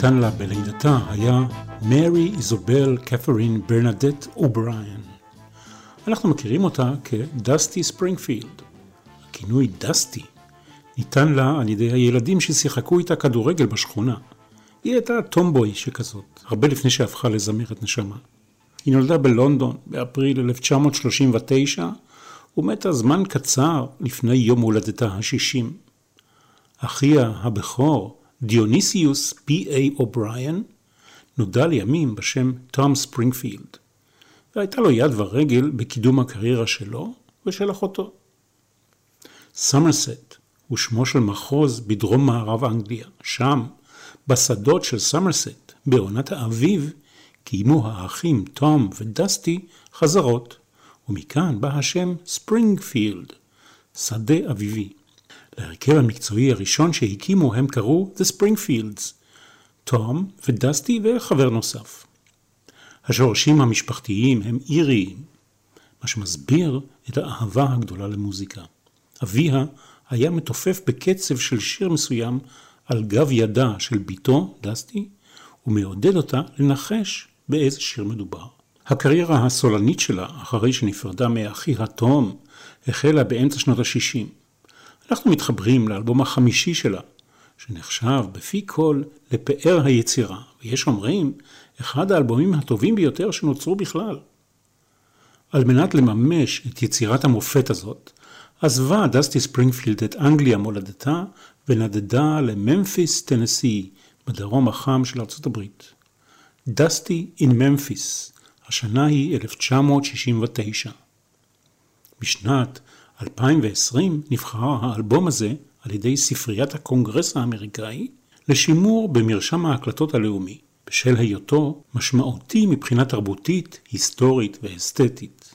שניתן לה בלידתה היה מרי איזובל קת'רין ברנדט אובריין. אנחנו מכירים אותה כדסטי ספרינגפילד. הכינוי דסטי ניתן לה על ידי הילדים ששיחקו איתה כדורגל בשכונה. היא הייתה tomboy שכזאת, הרבה לפני שהפכה לזמרת נשמה. היא נולדה בלונדון באפריל 1939 ומתה זמן קצר לפני יום הולדתה השישים. אחיה הבכור, דיוניסיוס P.A. אובריין, נודע לימים בשם תום ספרינגפילד, והייתה לו יד ורגל בקידום הקריירה שלו ושל אחותו. סמרסט הוא שמו של מחוז בדרום מערב אנגליה. שם, בשדות של סמרסט, בעונת האביב, קיימו האחים תום ודסטי חזרות, ומכאן בא השם ספרינגפילד, שדה אביבי. להרכב המקצועי הראשון שהקימו הם קראו The Springfields, תום ודסטי וחבר נוסף. השורשים המשפחתיים הם איריים, מה שמסביר את האהבה הגדולה למוזיקה. אביה היה מתופף בקצב של שיר מסוים על גב ידה של בתו, דסטי, ומעודד אותה לנחש באיזה שיר מדובר. הקריירה הסולנית שלה, אחרי שנפרדה מאחי התום, החלה באמצע שנות ה-60. אנחנו מתחברים לאלבום החמישי שלה, שנחשב בפי כל לפאר היצירה, ויש אומרים, אחד האלבומים הטובים ביותר שנוצרו בכלל. על מנת לממש את יצירת המופת הזאת, עזבה דסטי ספרינגפילד את אנגליה מולדתה ונדדה לממפיס, טנסי, בדרום החם של ארצות הברית. דסטי אין ממפיס, השנה היא 1969. בשנת 2020 נבחר האלבום הזה על ידי ספריית הקונגרס האמריקאי לשימור במרשם ההקלטות הלאומי, בשל היותו משמעותי מבחינה תרבותית, היסטורית ואסתטית.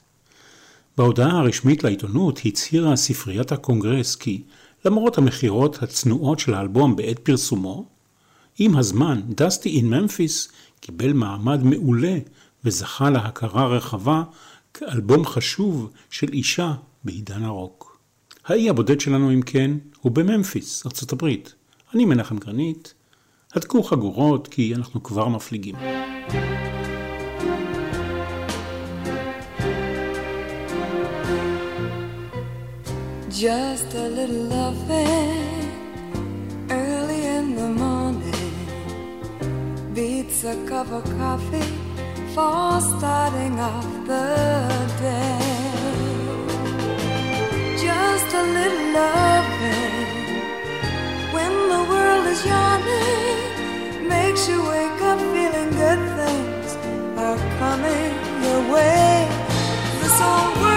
בהודעה הרשמית לעיתונות הצהירה ספריית הקונגרס כי למרות המכירות הצנועות של האלבום בעת פרסומו, עם הזמן דסטי אין ממפיס קיבל מעמד מעולה וזכה להכרה רחבה כאלבום חשוב של אישה בעידן הרוק. האי הבודד שלנו אם כן הוא בממפיס, ארצות הברית. אני מנחם גרנית, הדקו חגורות כי אנחנו כבר מפליגים. Just a little loving early in the morning beats a cup of coffee for starting off the day. Just a little loving when the world is yawning makes you wake up feeling good things are coming your way. This old world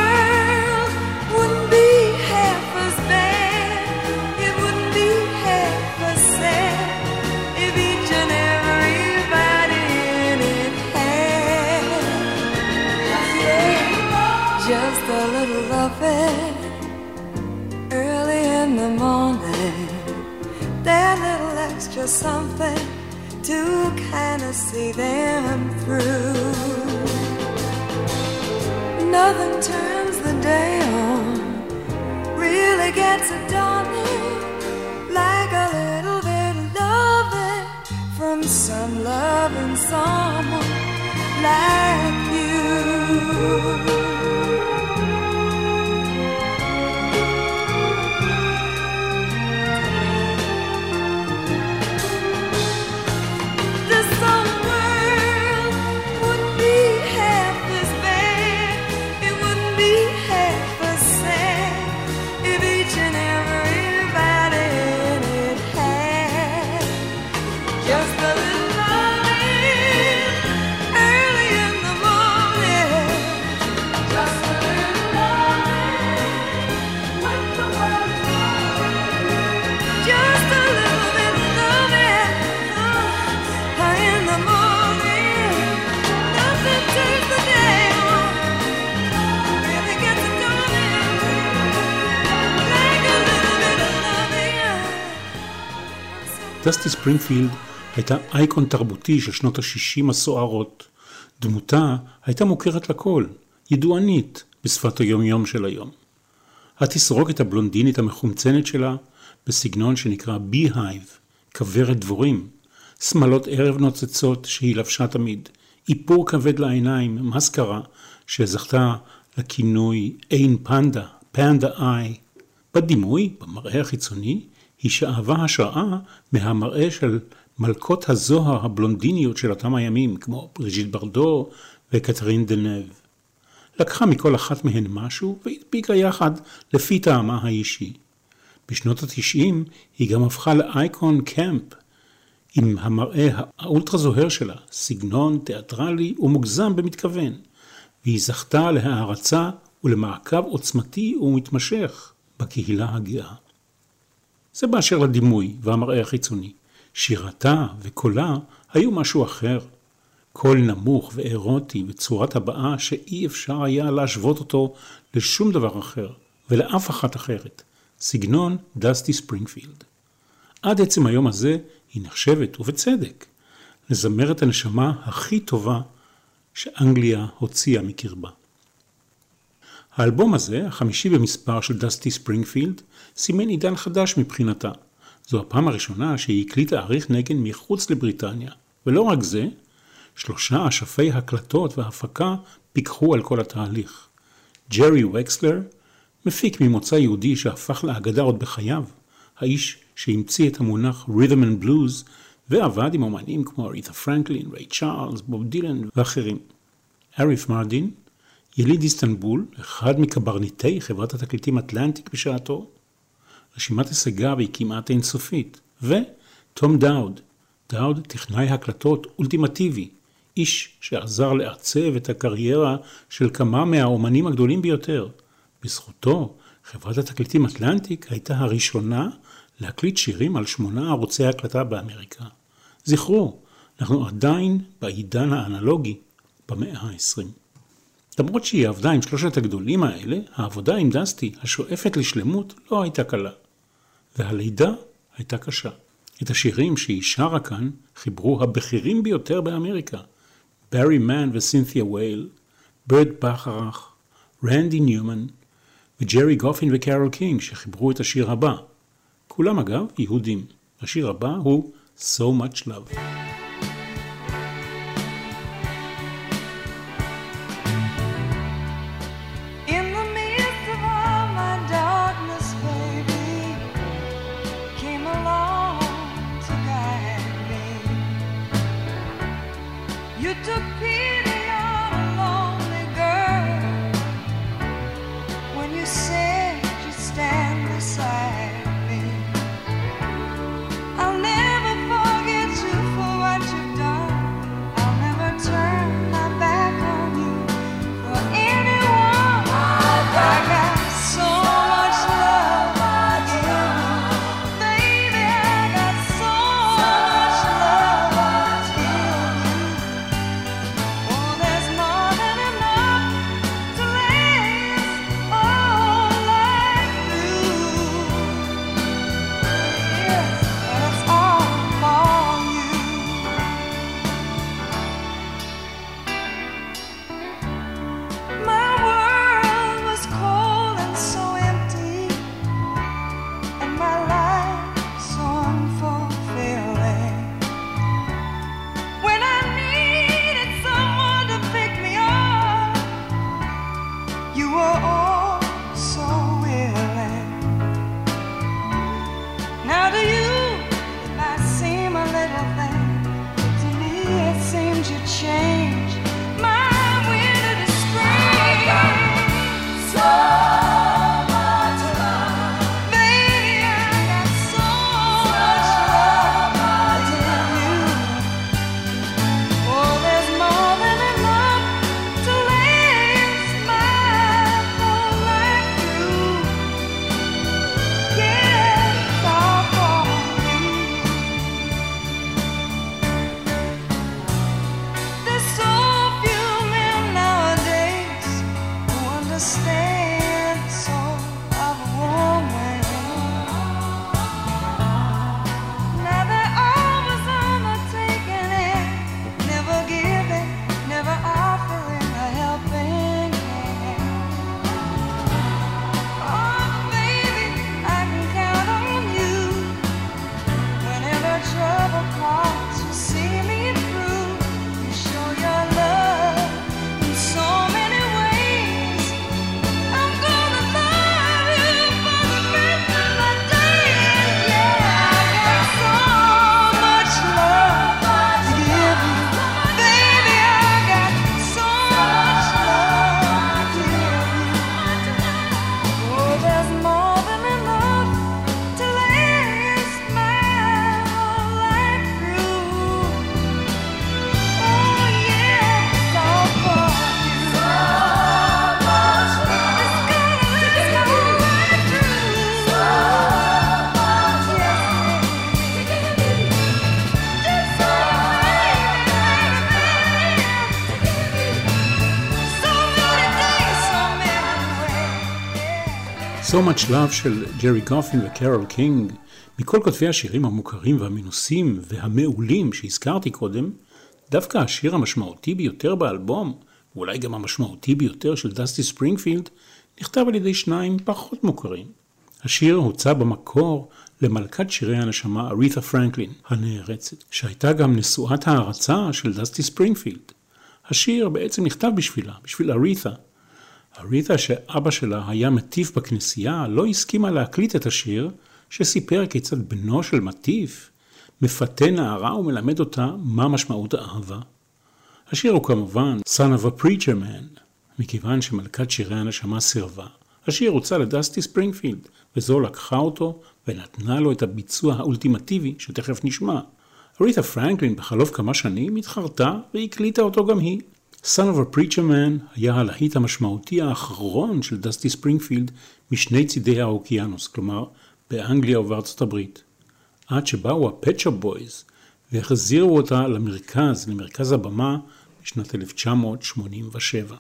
extra something to kind of see them through. Nothing turns the day on, really gets it dawning like a little bit of loving from some loving someone like you. דסטי ספרינגפילד הייתה אייקון תרבותי של שנות ה-60 הסוערות. דמותה הייתה מוכרת לכל, ידוענית בשפת היום-יום של היום. התסרוקת הבלונדינית המחומצנת שלה, בסגנון שנקרא בי-הייב, כוורת דבורים, שמלות ערב נוצצות שהיא לבשה תמיד, איפור כבד לעיניים, מסקרה, שזכתה לכינוי עין פנדה, פנדה איי. בדימוי, במראה החיצוני, היא שאבה השראה מהמראה של מלכות הזוהר הבלונדיניות של אותם הימים, כמו בריז'יט ברדו וקתרין דנב. לקחה מכל אחת מהן משהו והדביקה יחד לפי טעמה האישי. בשנות התשעים היא גם הפכה לאייקון קמפ, עם המראה האולטרה זוהר שלה, סגנון תיאטרלי ומוגזם במתכוון, והיא זכתה להערצה ולמעקב עוצמתי ומתמשך בקהילה הגאה. זה באשר לדימוי והמראה החיצוני. שירתה וקולה היו משהו אחר. קול נמוך ואירוטי וצורת הבעה שאי אפשר היה להשוות אותו לשום דבר אחר ולאף אחת אחרת. סגנון דסטי ספרינגפילד. עד עצם היום הזה היא נחשבת, ובצדק, לזמרת הנשמה הכי טובה שאנגליה הוציאה מקרבה. האלבום הזה, החמישי במספר של דסטי ספרינגפילד, סימן עידן חדש מבחינתה. זו הפעם הראשונה שהיא הקליטה אריך נגן מחוץ לבריטניה. ולא רק זה, שלושה אשפי הקלטות והפקה פיקחו על כל התהליך. ג'רי וקסלר, מפיק ממוצא יהודי שהפך לאגדה עוד בחייו, האיש שהמציא את המונח Rhythm and Blues ועבד עם אומנים כמו אריתה פרנקלין, ריי צ'ארלס, בוב דילן ואחרים. אריף מרדין, יליד איסטנבול, אחד מקברניטי חברת התקליטים אטלנטיק בשעתו, רשימת הישגיו היא כמעט אינסופית, ותום דאוד, דאוד טכנאי הקלטות אולטימטיבי, איש שעזר לעצב את הקריירה של כמה מהאומנים הגדולים ביותר. בזכותו, חברת התקליטים אטלנטיק הייתה הראשונה להקליט שירים על שמונה ערוצי הקלטה באמריקה. זכרו, אנחנו עדיין בעידן האנלוגי במאה ה-20. למרות שהיא עבדה עם שלושת הגדולים האלה, העבודה עם דסטי, השואפת לשלמות, לא הייתה קלה. והלידה הייתה קשה. את השירים שהיא שרה כאן חיברו הבכירים ביותר באמריקה, ברי מן וסינתיה וייל, ברט בכרך, רנדי ניומן וג'רי גופין וקרול קינג שחיברו את השיר הבא. כולם אגב יהודים. השיר הבא הוא So Much Love. So Much Love של ג'רי גופין וקרול קינג, מכל כותבי השירים המוכרים והמנוסים והמעולים שהזכרתי קודם, דווקא השיר המשמעותי ביותר באלבום, ואולי גם המשמעותי ביותר של דסטי ספרינגפילד, נכתב על ידי שניים פחות מוכרים. השיר הוצע במקור למלכת שירי הנשמה ארית'ה פרנקלין הנערצת, שהייתה גם נשואת הערצה של דסטי ספרינגפילד. השיר בעצם נכתב בשבילה, בשביל ארית'ה, אריתה שאבא שלה היה מטיף בכנסייה לא הסכימה להקליט את השיר שסיפר כיצד בנו של מטיף מפתה נערה ומלמד אותה מה משמעות האהבה. השיר הוא כמובן Son of a Preacher Man, מכיוון שמלכת שירי הנשמה סירבה. השיר הוצא לדסטי ספרינגפילד, וזו לקחה אותו ונתנה לו את הביצוע האולטימטיבי שתכף נשמע. אריתה פרנקלין בחלוף כמה שנים התחרתה והקליטה אותו גם היא. Son of a Preacher Man היה הלהיט המשמעותי האחרון של דסטי ספרינגפילד משני צידי האוקיינוס, כלומר באנגליה ובארצות הברית. עד שבאו הפט שופ בויז והחזירו אותה למרכז, למרכז הבמה, בשנת 1987.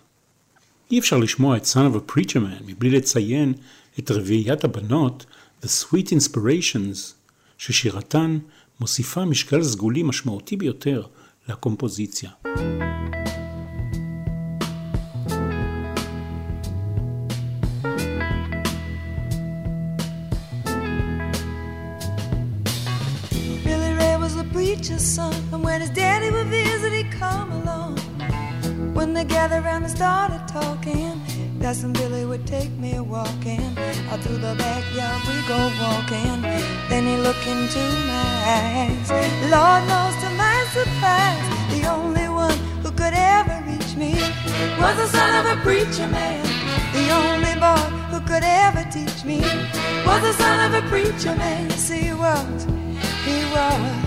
אי אפשר לשמוע את Son of a Preacher Man מבלי לציין את רביעיית הבנות The Sweet Inspirations, ששירתן מוסיפה משקל סגולי משמעותי ביותר לקומפוזיציה. Preacher's son. And when his daddy would visit, he'd come along. When they gathered around and started talking, Cousin Billy would take me walking. Out through the backyard we go walking. Then he looked into my eyes. Lord knows to my surprise, the only one who could ever reach me was the son of a preacher man. The only boy who could ever teach me was the son of a preacher man. He was. He was.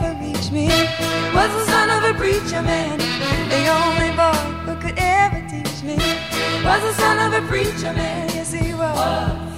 me was the son of a preacher man. The only boy who could ever teach me was the son of a preacher man. Yes, he was.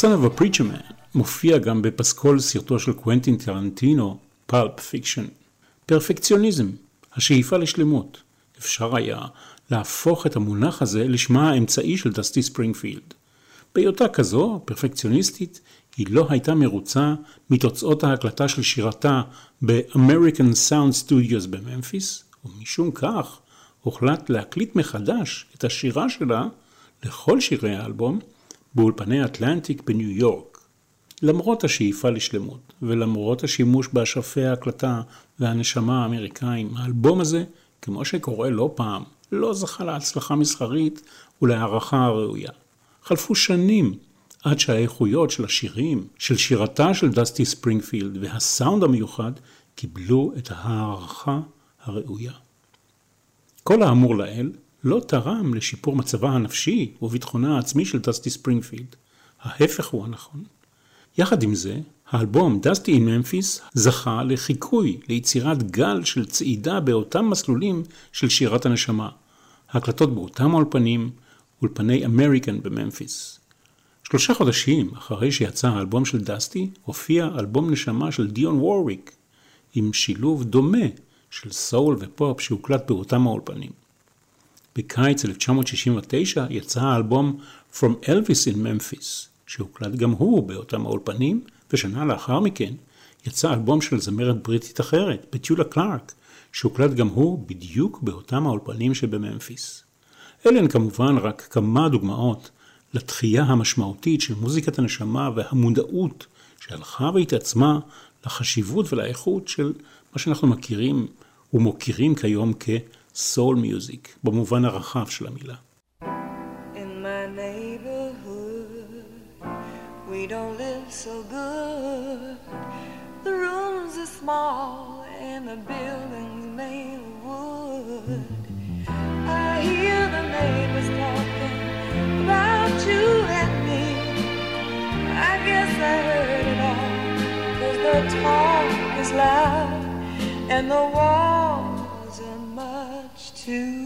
Son of a Preacher Man מופיע גם בפסקול סרטו של קוונטין טרנטינו, Pulp Fiction. פרפקציוניזם, השאיפה לשלמות. אפשר היה להפוך את המונח הזה לשמה האמצעי של דסטי ספרינגפילד. בהיותה כזו, פרפקציוניסטית, היא לא הייתה מרוצה מתוצאות ההקלטה של שירתה ב-American Sound Studios בממפיס, ומשום כך הוחלט להקליט מחדש את השירה שלה לכל שירי האלבום באולפני אטלנטיק בניו יורק. למרות השאיפה לשלמות, ולמרות השימוש באשפי ההקלטה והנשמה האמריקאים, האלבום הזה, כמו שקורה לא פעם, לא זכה להצלחה מסחרית ולהערכה הראויה. חלפו שנים עד שהאיכויות של השירים, של שירתה של דסטי ספרינגפילד והסאונד המיוחד קיבלו את ההערכה הראויה. כל האמור לעיל לא תרם לשיפור מצבה הנפשי וביטחונה העצמי של דסטי ספרינגפילד. ההפך הוא הנכון. יחד עם זה, האלבום Dusty in Memphis זכה לחיקוי ליצירת גל של צעידה באותם מסלולים של שירת הנשמה. הקלטות באותם האולפנים, אולפני אמריקן בממפיס. שלושה חודשים אחרי שיצא האלבום של דסטי, הופיע אלבום נשמה של דיון וורוויק, עם שילוב דומה של סול ופופ שהוקלט באותם האולפנים. בקיץ 1969 יצא האלבום From Elvis in Memphis, שהוקלט גם הוא באותם האולפנים, ושנה לאחר מכן יצא אלבום של זמרת בריטית אחרת, פטיולה קלארק, שהוקלט גם הוא בדיוק באותם האולפנים שבממפיס. אלה הן כמובן רק כמה דוגמאות לתחייה המשמעותית של מוזיקת הנשמה והמודעות שהלכה והתעצמה לחשיבות ולאיכות של מה שאנחנו מכירים ומוקירים כיום כ-soul music, במובן הרחב של המילה. In my neighborhood, we don't live so good. The rooms are small and the buildings made of wood. I hear the neighbors talking about you and me. I guess I heard it all, cause the talk is loud and the walls are two.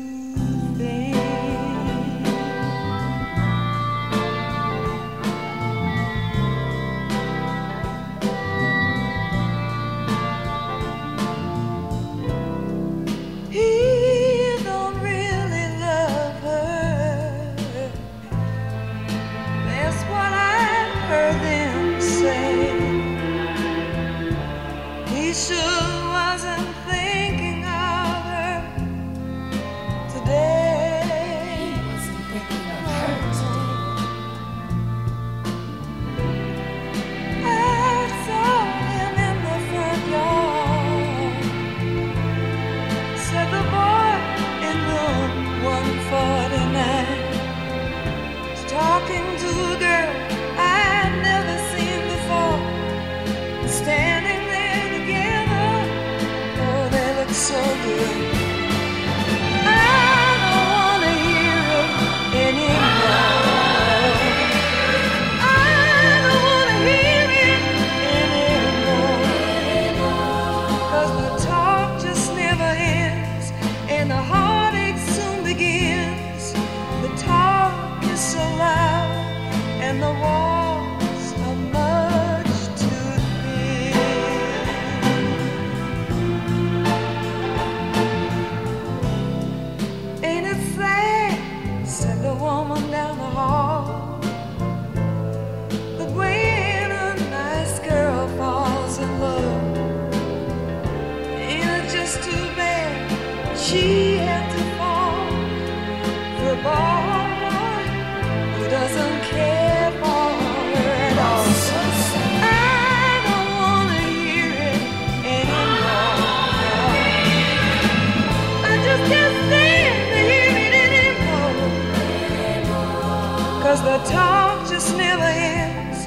Cause the talk just never ends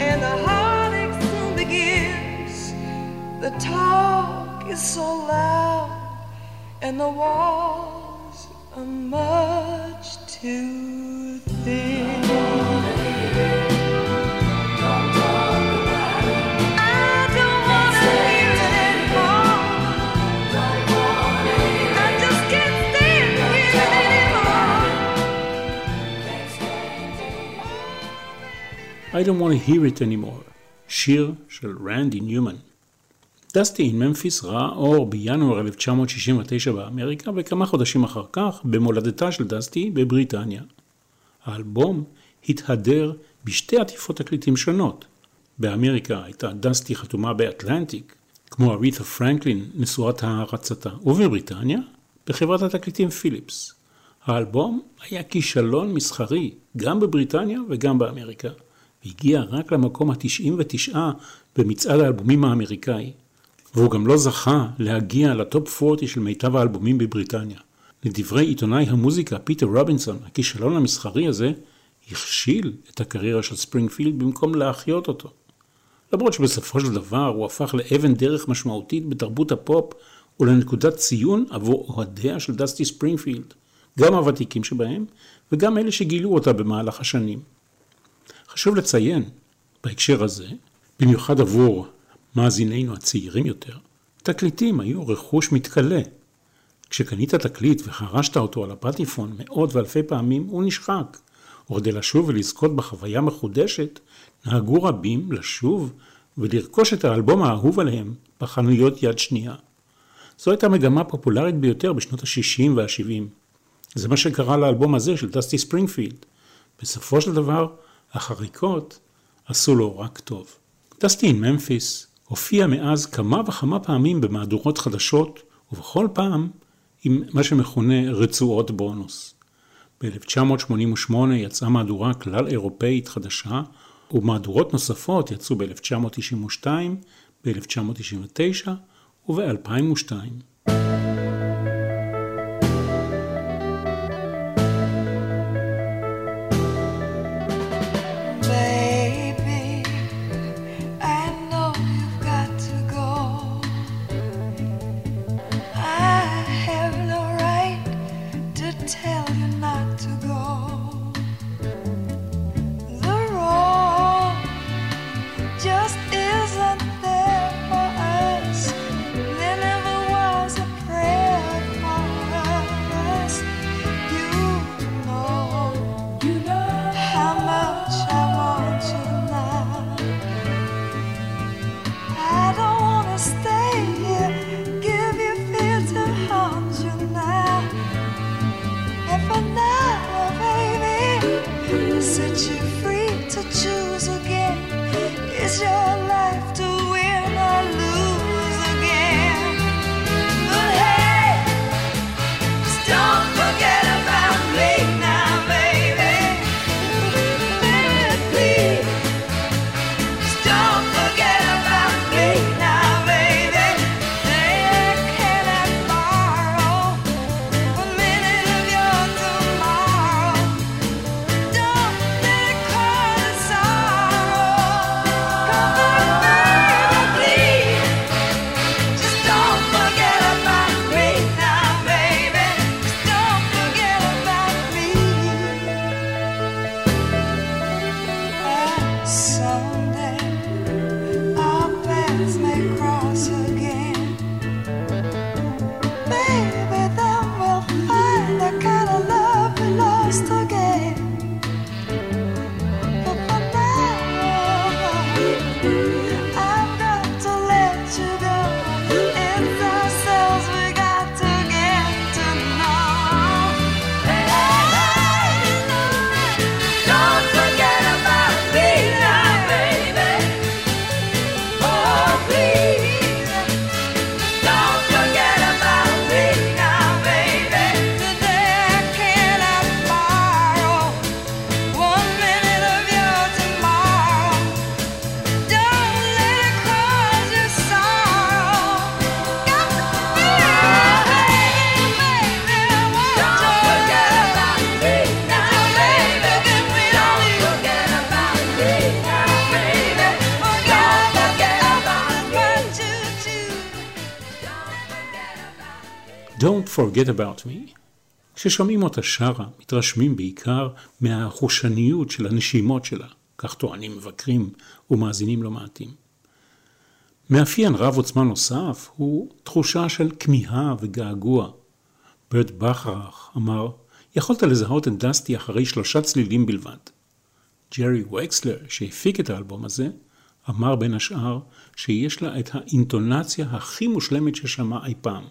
and the heartache soon begins. The talk is so loud and the walls are much too thin. I don't want to hear it anymore, שיר של רנדי ניומן. דסטי אין ממפיס ראה אור בינואר 1969 באמריקה וכמה חודשים אחר כך במולדתה של דסטי בבריטניה. האלבום התהדר בשתי עטיפות תקליטים שונות. באמריקה הייתה דסטי חתומה באטלנטיק, כמו ארית'ה פרנקלין נשואת הערצתה, ובבריטניה בחברת התקליטים פיליפס. האלבום היה כישלון מסחרי גם בבריטניה וגם באמריקה, והגיע רק למקום ה-99 במצעד האלבומים האמריקאי, והוא גם לא זכה להגיע לטופ 40 של מיטב האלבומים בבריטניה. לדברי עיתונאי המוזיקה פיטר רובינסון, הכישלון המסחרי הזה הכשיל את הקריירה של ספרינגפילד במקום להחיות אותו. למרות שבסופו של דבר הוא הפך לאבן דרך משמעותית בתרבות הפופ ולנקודת ציון עבור אוהדיה של דסטי ספרינגפילד, גם הוותיקים שבהם וגם אלה שגילו אותה במהלך השנים. חשוב לציין בהקשר הזה, במיוחד עבור מאזינינו הצעירים יותר, תקליטים היו רכוש מתכלה. כשקנית תקליט וחרשת אותו על הפטיפון מאות ואלפי פעמים, הוא נשחק. וכדי לשוב ולזכות בחוויה מחודשת, נהגו רבים לשוב ולרכוש את האלבום האהוב עליהם בחנויות יד שנייה. זו הייתה מגמה פופולרית ביותר בשנות ה-60 וה-70. זה מה שקרה לאלבום הזה של דסטי ספרינגפילד. בסופו של דבר, החריקות עשו לו רק טוב. דסטי עם ממפיס הופיע מאז כמה וכמה פעמים במהדורות חדשות, ובכל פעם עם מה שמכונה רצועות בונוס. ב-1988 יצאה מהדורה כלל אירופאית חדשה, ומהדורות נוספות יצאו ב-1992, ב-1999 וב-2002. Don't forget about me. כששומעים אותה שרה, מתרשמים בעיקר מהחושניות של הנשימות שלה, כך טוענים מבקרים ומאזינים לא מעטים. מאפיין רב עוצמה נוסף הוא תחושה של כמיהה וגעגוע. ברט בכרך אמר, יכולת לזהות את דסטי אחרי שלושה צלילים בלבד. ג'רי וקסלר, שהפיק את האלבום הזה, אמר בין השאר שיש לה את האינטונציה הכי מושלמת ששמע אי פעם.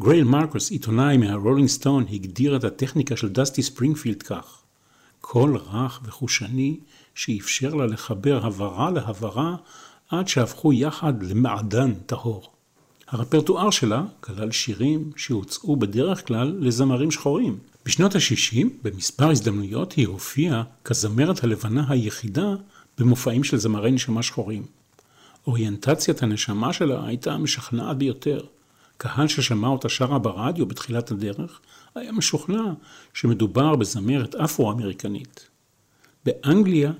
גרייל מרקוס, עיתונאי מהרולינג סטון, הגדיר את הטכניקה של דסטי ספרינגפילד כך: קול רך וחושני שאפשר לה לחבר הברה להברה עד שהפכו יחד למעדן טהור. הרפרטואר שלה כלל שירים שהוצעו בדרך כלל לזמרים שחורים. בשנות ה-60, במספר הזדמנויות, היא הופיעה כזמרת הלבנה היחידה במופעים של זמרי נשמה שחורים. אוריינטציית הנשמה שלה הייתה משכנעת ביותר. קהל ששמע אותה שרה ברדיו בתחילת הדרך, היה משוכנע שמדובר בזמרת אפרו-אמריקנית. באנגליה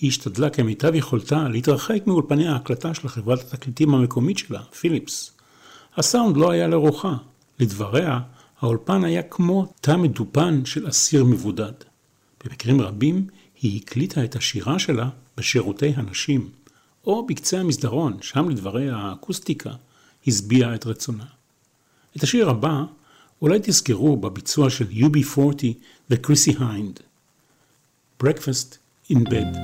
היא השתדלה כמיטב יכולתה להתרחק מאולפני ההקלטה של חברת התקליטים המקומית שלה, פיליפס. הסאונד לא היה לרוחה. לדבריה, האולפן היה כמו תא מדופן של אסיר מבודד. במקרים רבים היא הקליטה את השירה שלה בשירותי הנשים, או בקצה המסדרון, שם לדבריה האקוסטיקה השביעה את רצונה. את השיר הבא אולי תזכרו בביצוע של UB40 וקריסי היינד. Breakfast in Bed.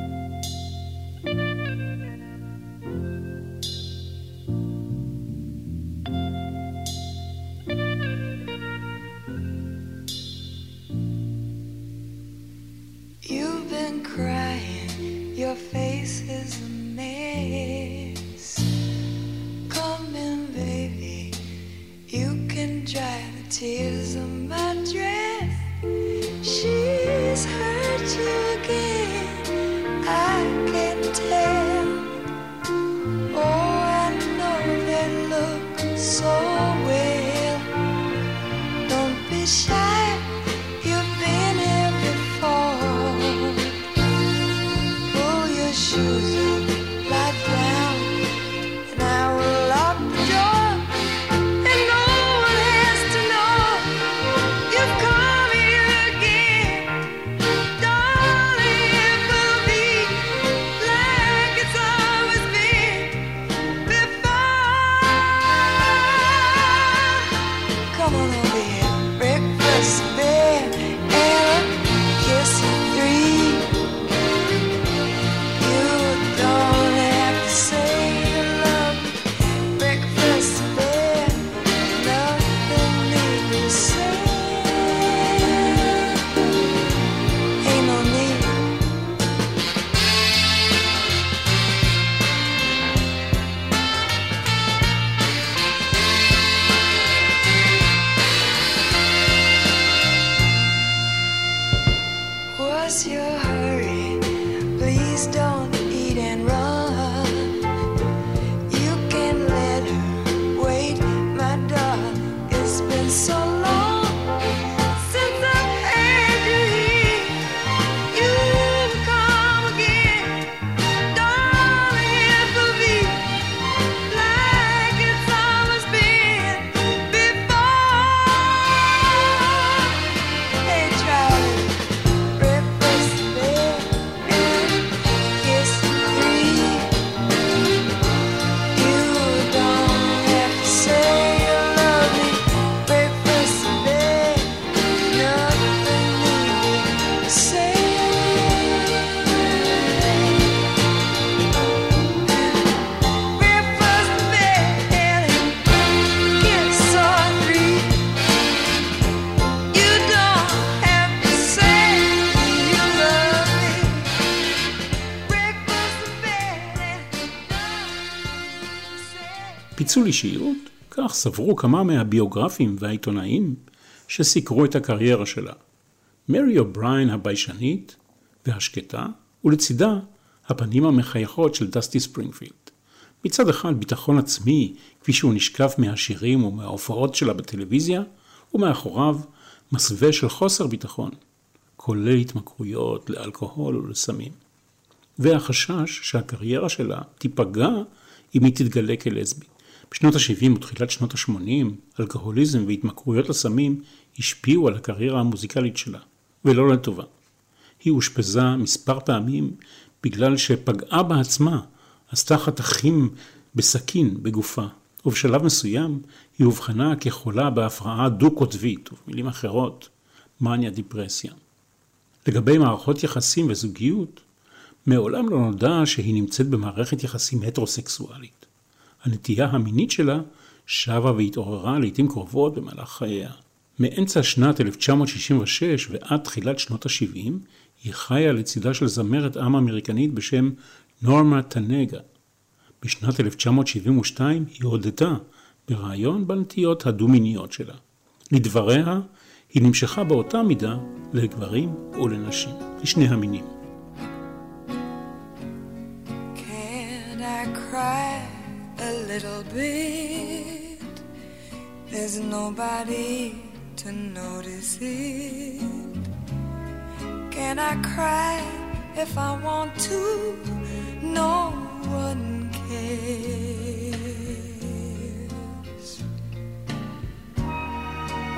אישיות? כך סברו כמה מהביוגרפים והעיתונאים שסיקרו את הקריירה שלה. מרי אובריין הביישנית והשקטה, ולצידה הפנים המחייכות של דסטי ספרינגפילד. מצד אחד ביטחון עצמי, כפי שהוא נשקף מהשירים ומההופעות שלה בטלוויזיה, ומאחוריו מסווה של חוסר ביטחון, כולל התמכרויות לאלכוהול ולסמים. והחשש שהקריירה שלה תיפגע אם היא תתגלה כלסבית. בשנות ה-70 ותחילת שנות ה-80, אלכוהוליזם והתמכרויות לסמים השפיעו על הקריירה המוזיקלית שלה, ולא לטובה. היא אושפזה מספר פעמים בגלל שפגעה בעצמה, עשתה חתכים בסכין בגופה, ובשלב מסוים היא אובחנה כחולה בהפרעה דו-קוטבית, ובמילים אחרות, מניה דיפרסיה. לגבי מערכות יחסים וזוגיות, מעולם לא נודע שהיא נמצאת במערכת יחסים הטרוסקסואלית. הנטייה המינית שלה שבה והתעוררה לעיתים קרובות במהלך חייה. מאמצע שנת 1966 ועד תחילת שנות ה-70 היא חיה לצידה של זמרת עם אמריקנית בשם נורמה טנגה. בשנת 1972 היא הודתה ברעיון בנטיות הדו-מיניות שלה. לדבריה, היא נמשכה באותה מידה לגברים ולנשים, לשני המינים. Little bit? There's nobody to notice it. Can I cry if I want to? No one cares.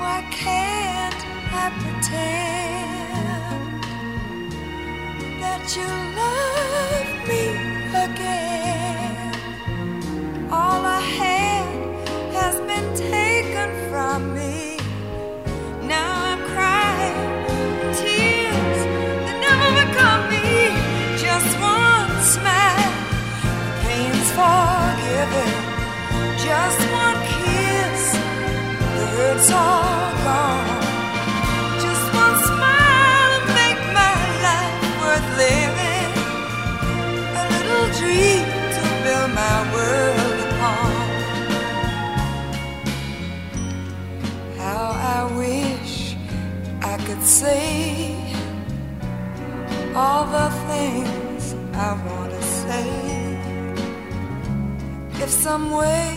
Why can't I pretend that you love me say all the things I want to say. If some way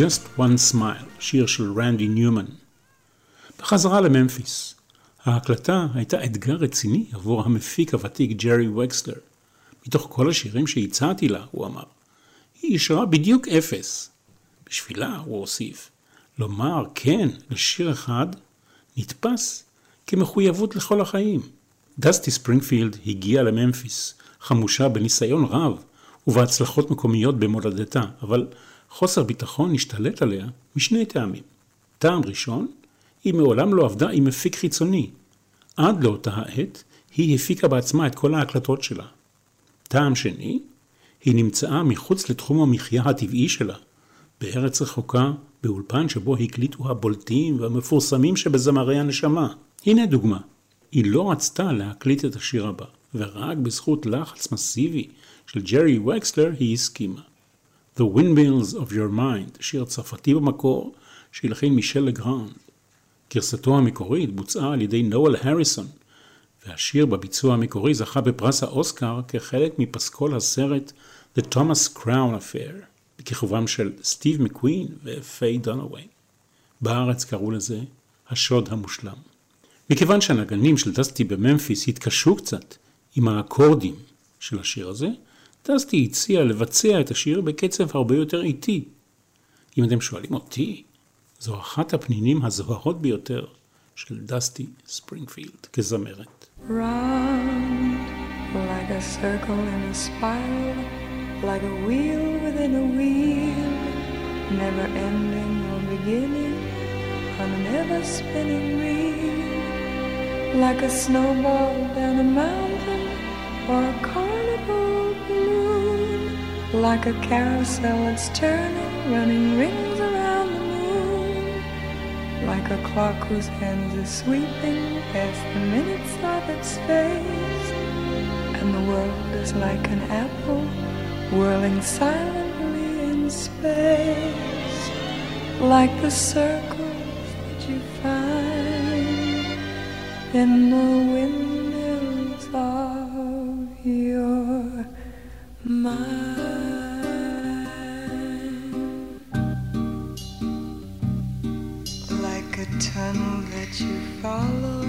Just One Smile, שיר של רנדי ניומן. בחזרה לממפיס. ההקלטה הייתה אתגר רציני עבור המפיק הוותיק ג'רי וקסלר. מתוך כל השירים שהצעתי לה, הוא אמר, היא אישרה בדיוק אפס. בשבילה, הוא הוסיף, לומר כן לשיר אחד נתפס כמחויבות לכל החיים. דסטי ספרינגפילד הגיע לממפיס, חמושה בניסיון רב ובהצלחות מקומיות במולדתה, אבל חוסר ביטחון השתלט עליה משני טעמים. טעם ראשון, היא מעולם לא עבדה עם מפיק חיצוני. עד לאותה העת, היא הפיקה בעצמה את כל ההקלטות שלה. טעם שני, היא נמצאה מחוץ לתחום המחיה הטבעי שלה, בארץ רחוקה, באולפן שבו הקליטו הבולטים והמפורסמים שבזמרי הנשמה. הנה דוגמה, היא לא רצתה להקליט את השיר הבא, ורק בזכות לחץ מסיבי של ג'רי וקסלר היא הסכימה. The Windmills of Your Mind, שיר צרפתי במקור, שהלחין מישל לגרנד. גרסתו המקורית בוצעה על ידי נואל הריסון, והשיר בביצוע המקורי זכה בפרס האוסקר כחלק מפסקול הסרט The Thomas Crown Affair, בכיכובם של סטיב מקווין ופיי דונווי. בארץ קראו לזה השוד המושלם. מכיוון שהנגנים של דסטי בממפיס התקשו קצת עם האקורדים של השיר הזה, דסטי הציע לבצע את השיר בקצב הרבה יותר איטי. אם אתם שואלים אותי, זו אחת הפנינים הזוהרות ביותר של דסטי ספרינגפילד כזמרת. Round like a circle in a spiral, like a wheel within a wheel, never ending or beginning on an ever spinning reel, like a snowball down a mountain or a balloon, like a carousel that's turning, running rings around the moon. Like a clock whose hands are sweeping past the minutes of its face. And the world is like an apple whirling silently in space, like the circles that you find in the windmills of your mind tunnel that you follow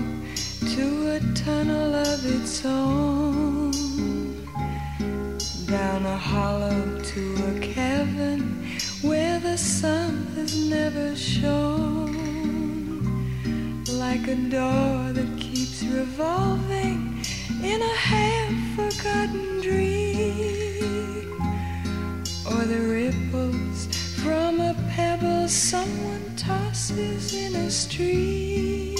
to a tunnel of its own, down a hollow to a cavern where the sun has never shone, like a door that keeps revolving in a half forgotten dream. Or the ripples from a pebble someone tosses in a stream.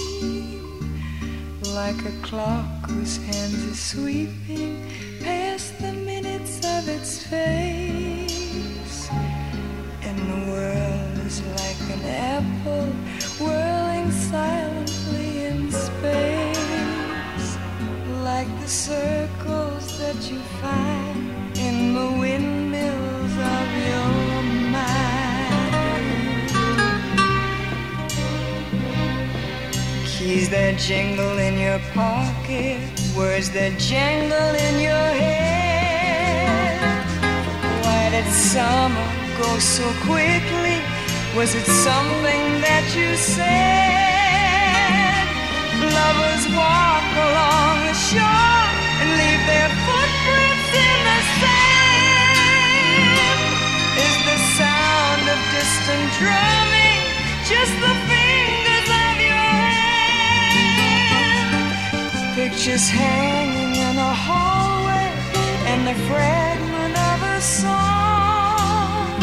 Like a clock whose hands are sweeping past the minutes of its face. And the world is like an apple whirling silently in space, like the circles that you find in the windmills that jingle in your pocket, words that jangle in your head. Why did summer go so quickly? Was it something that you said? Lovers walk along the shore and leave their footprints in the sand. Is the sound of distant drumming just the fingers Pictures hanging in a hallway and the fragment of a song.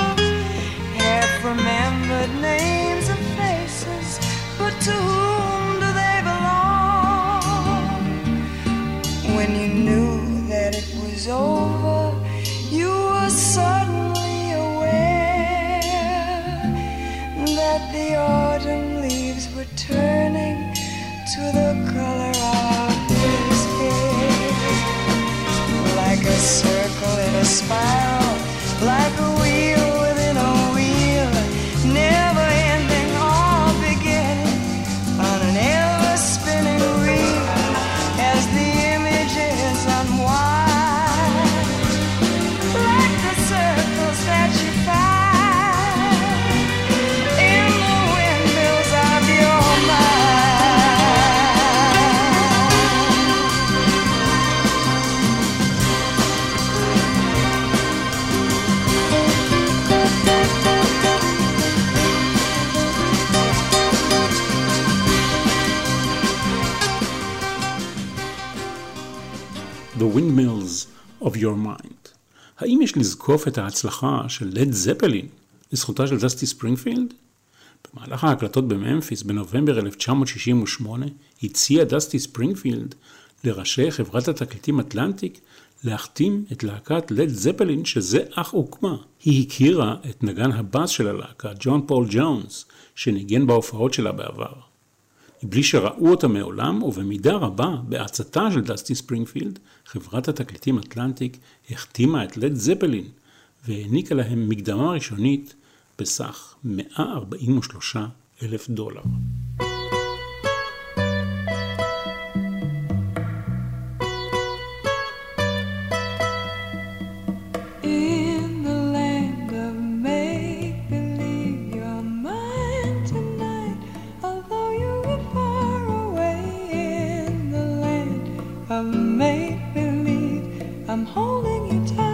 Half remembered names and faces, but to whom do they belong? When you knew that it was over, you were suddenly aware that the autumn smile like a Your Mind. האם יש לזקוף את ההצלחה של לד זפלין לזכותה של דסטי ספרינגפילד? במהלך ההקלטות בממפיס בנובמבר 1968 הציעה דסטי ספרינגפילד לראשי חברת התקליטים אטלנטיק להחתים את להקת לד זפלין שזה אך הוקמה. היא הכירה את נגן הבאס של הלהקה, ג'ון פול ג'ונס, שניגן בהופעות שלה בעבר. מבלי שראו אותה מעולם, ובמידה רבה בעצתה של דסטי ספרינגפילד, חברת התקליטים אטלנטיק החתימה את לד זפלין והעניקה להם מקדמה ראשונית בסך 143 אלף דולר. Of make believe, I'm holding you tight.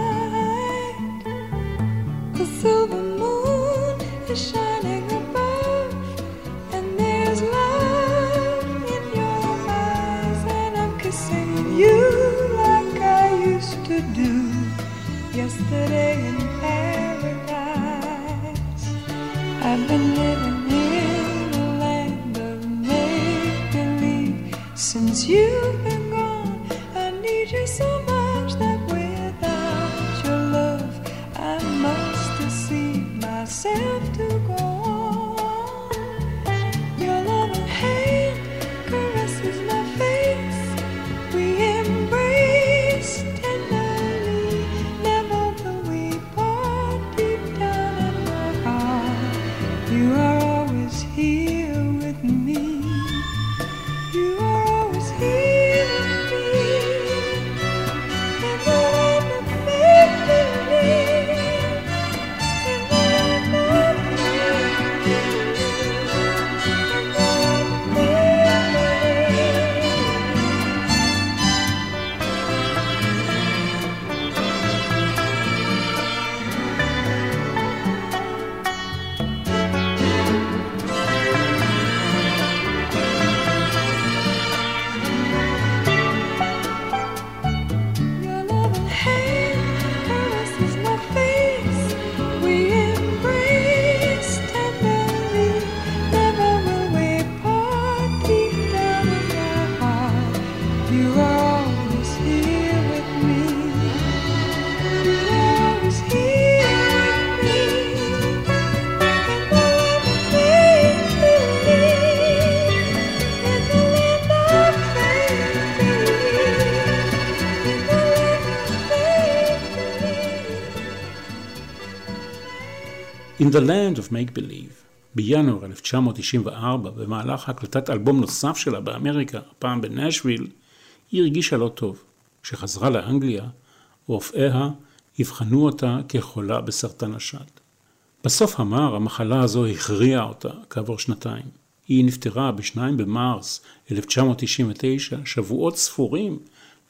The Land of Make Believe, בינואר 1994, במהלך הקלטת אלבום נוסף שלה באמריקה, הפעם בנשוויל, היא הרגישה לא טוב. כשחזרה לאנגליה, רופאיה אבחנו אותה כחולה בסרטן השד. בסוף המר המחלה הזו הכריעה אותה כעבור שנתיים. היא נפטרה ב-2 במרס 1999, שבועות ספורים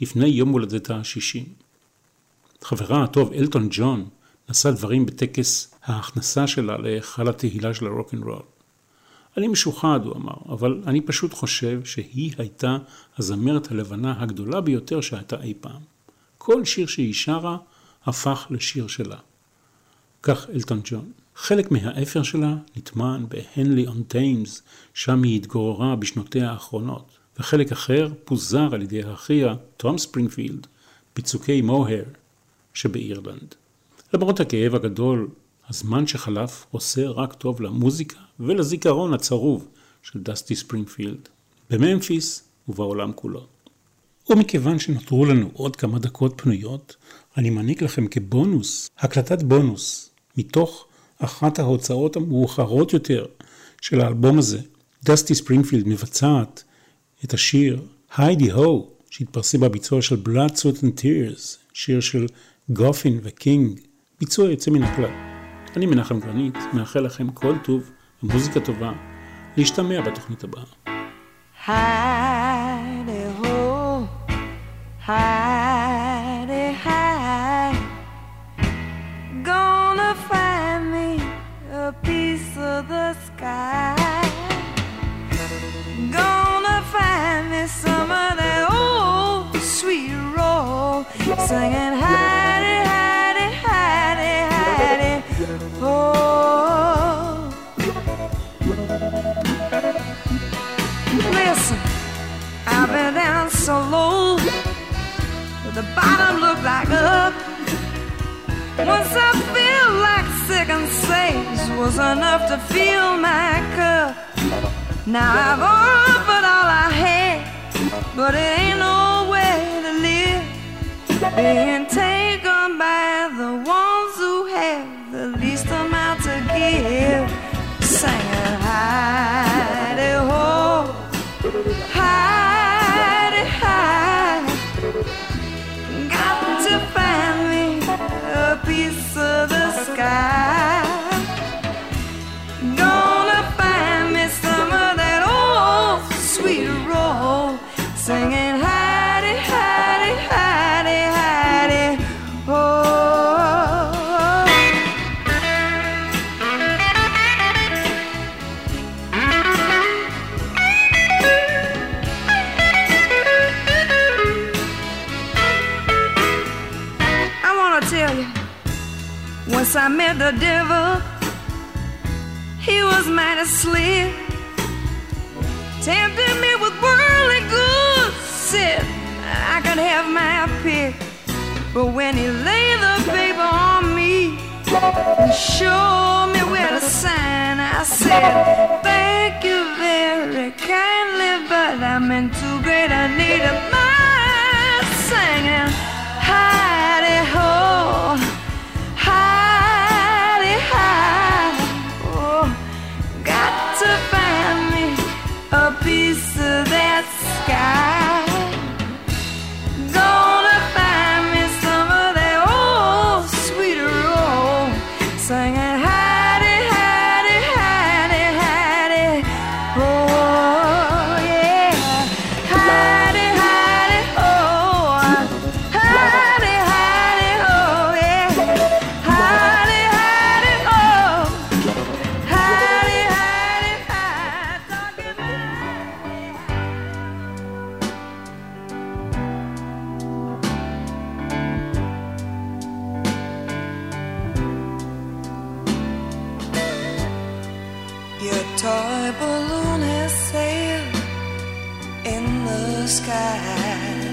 לפני יום הולדתה ה-60. חברה הטוב אלטון ג'ון נשא דברים בטקס ההכנסה שלה להיכל התהילה של הרוקנרול. אני משוחד, הוא אמר, אבל אני פשוט חושב שהיא הייתה הזמרת הלבנה הגדולה ביותר שהייתה אי פעם. כל שיר שהיא שרה הפך לשיר שלה. כך אלטון ג'ון. חלק מהאפר שלה נטמן בהנלי און טיימס, שם היא התגוררה בשנותיה האחרונות, וחלק אחר פוזר על ידי אחיה, תום ספרינגפילד, בצוקי מוהר שבאירלנד. למרות הכאב הגדול, הזמן שחלף עושה רק טוב למוזיקה ולזיכרון הצרוב של דסטי ספרינגפילד, בממפיס ובעולם כולו. ומכיוון שנותרו לנו עוד כמה דקות פנויות, אני מעניק לכם כבונוס, הקלטת בונוס, מתוך אחת ההוצאות המאוחרות יותר של האלבום הזה. דסטי ספרינגפילד מבצעת את השיר היידי הו, שהתפרסם בביצוע של Blood, Sweat and Tears, שיר של גופין וקינג, ביצוע יוצא מן הכלל. אני מנחם גרנית, מאחל לכם כל טוב ומוזיקה טובה, להשתמע בתוכנית הבאה. Hide. Singing hidey, hidey, I've been down so low, the bottom looked like up. Once I feel like second sage was enough to fill my cup. Now I've offered all I had, but it ain't no way to live. Being taken by the ones who have the least amount to give. Singing hidey singing live. Toy balloon has sailed in the sky.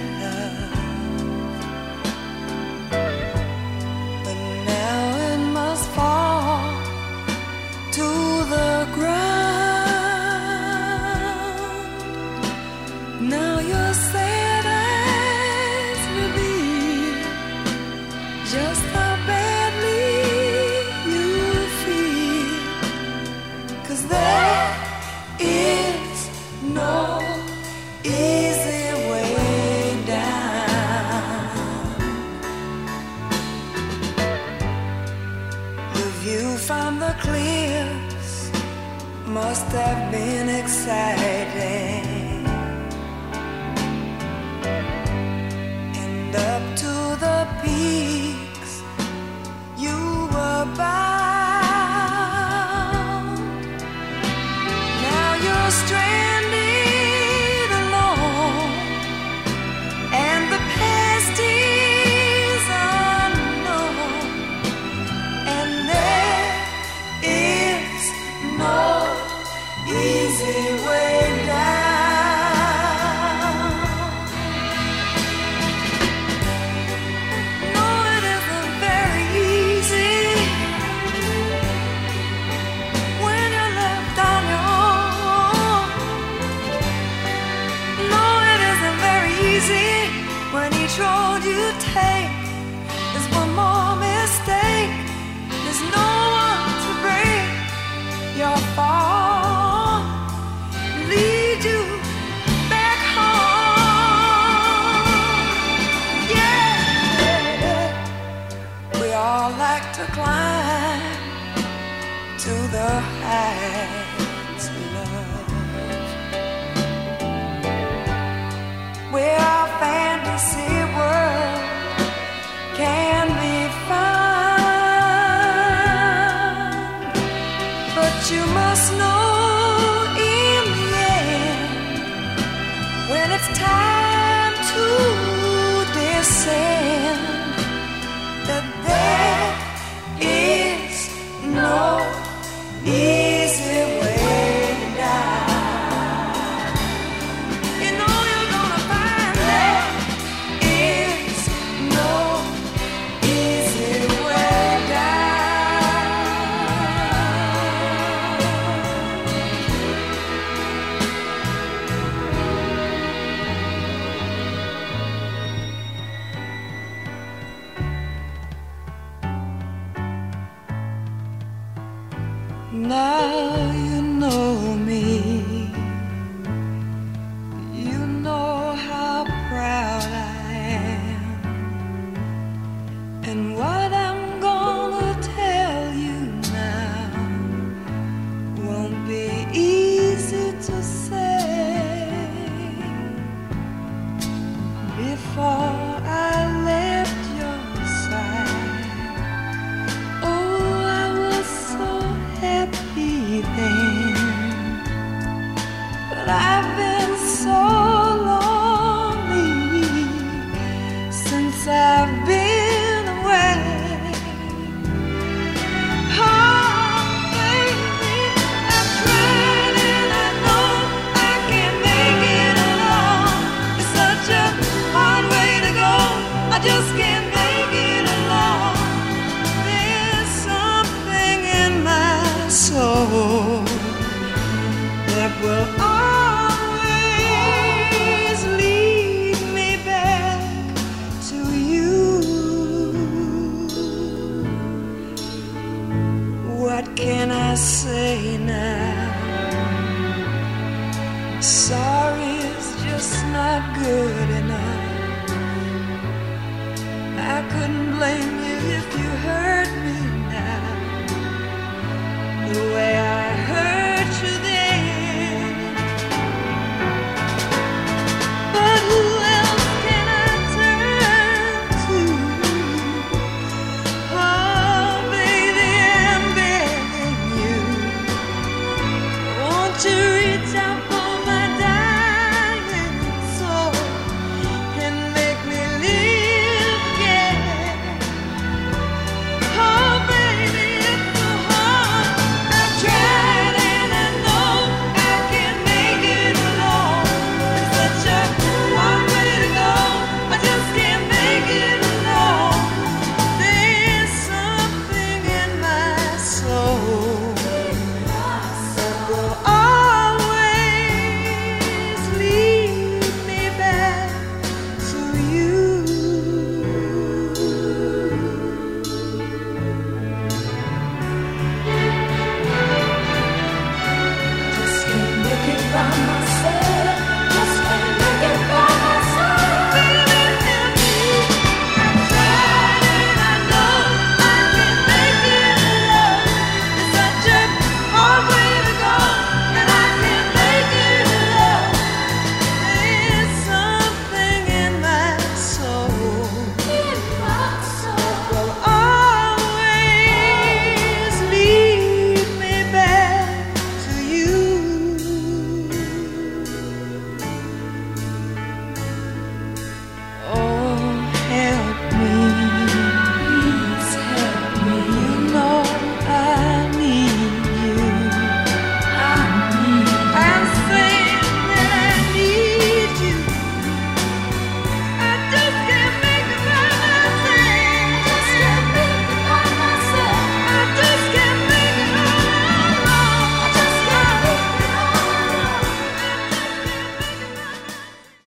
When each road you take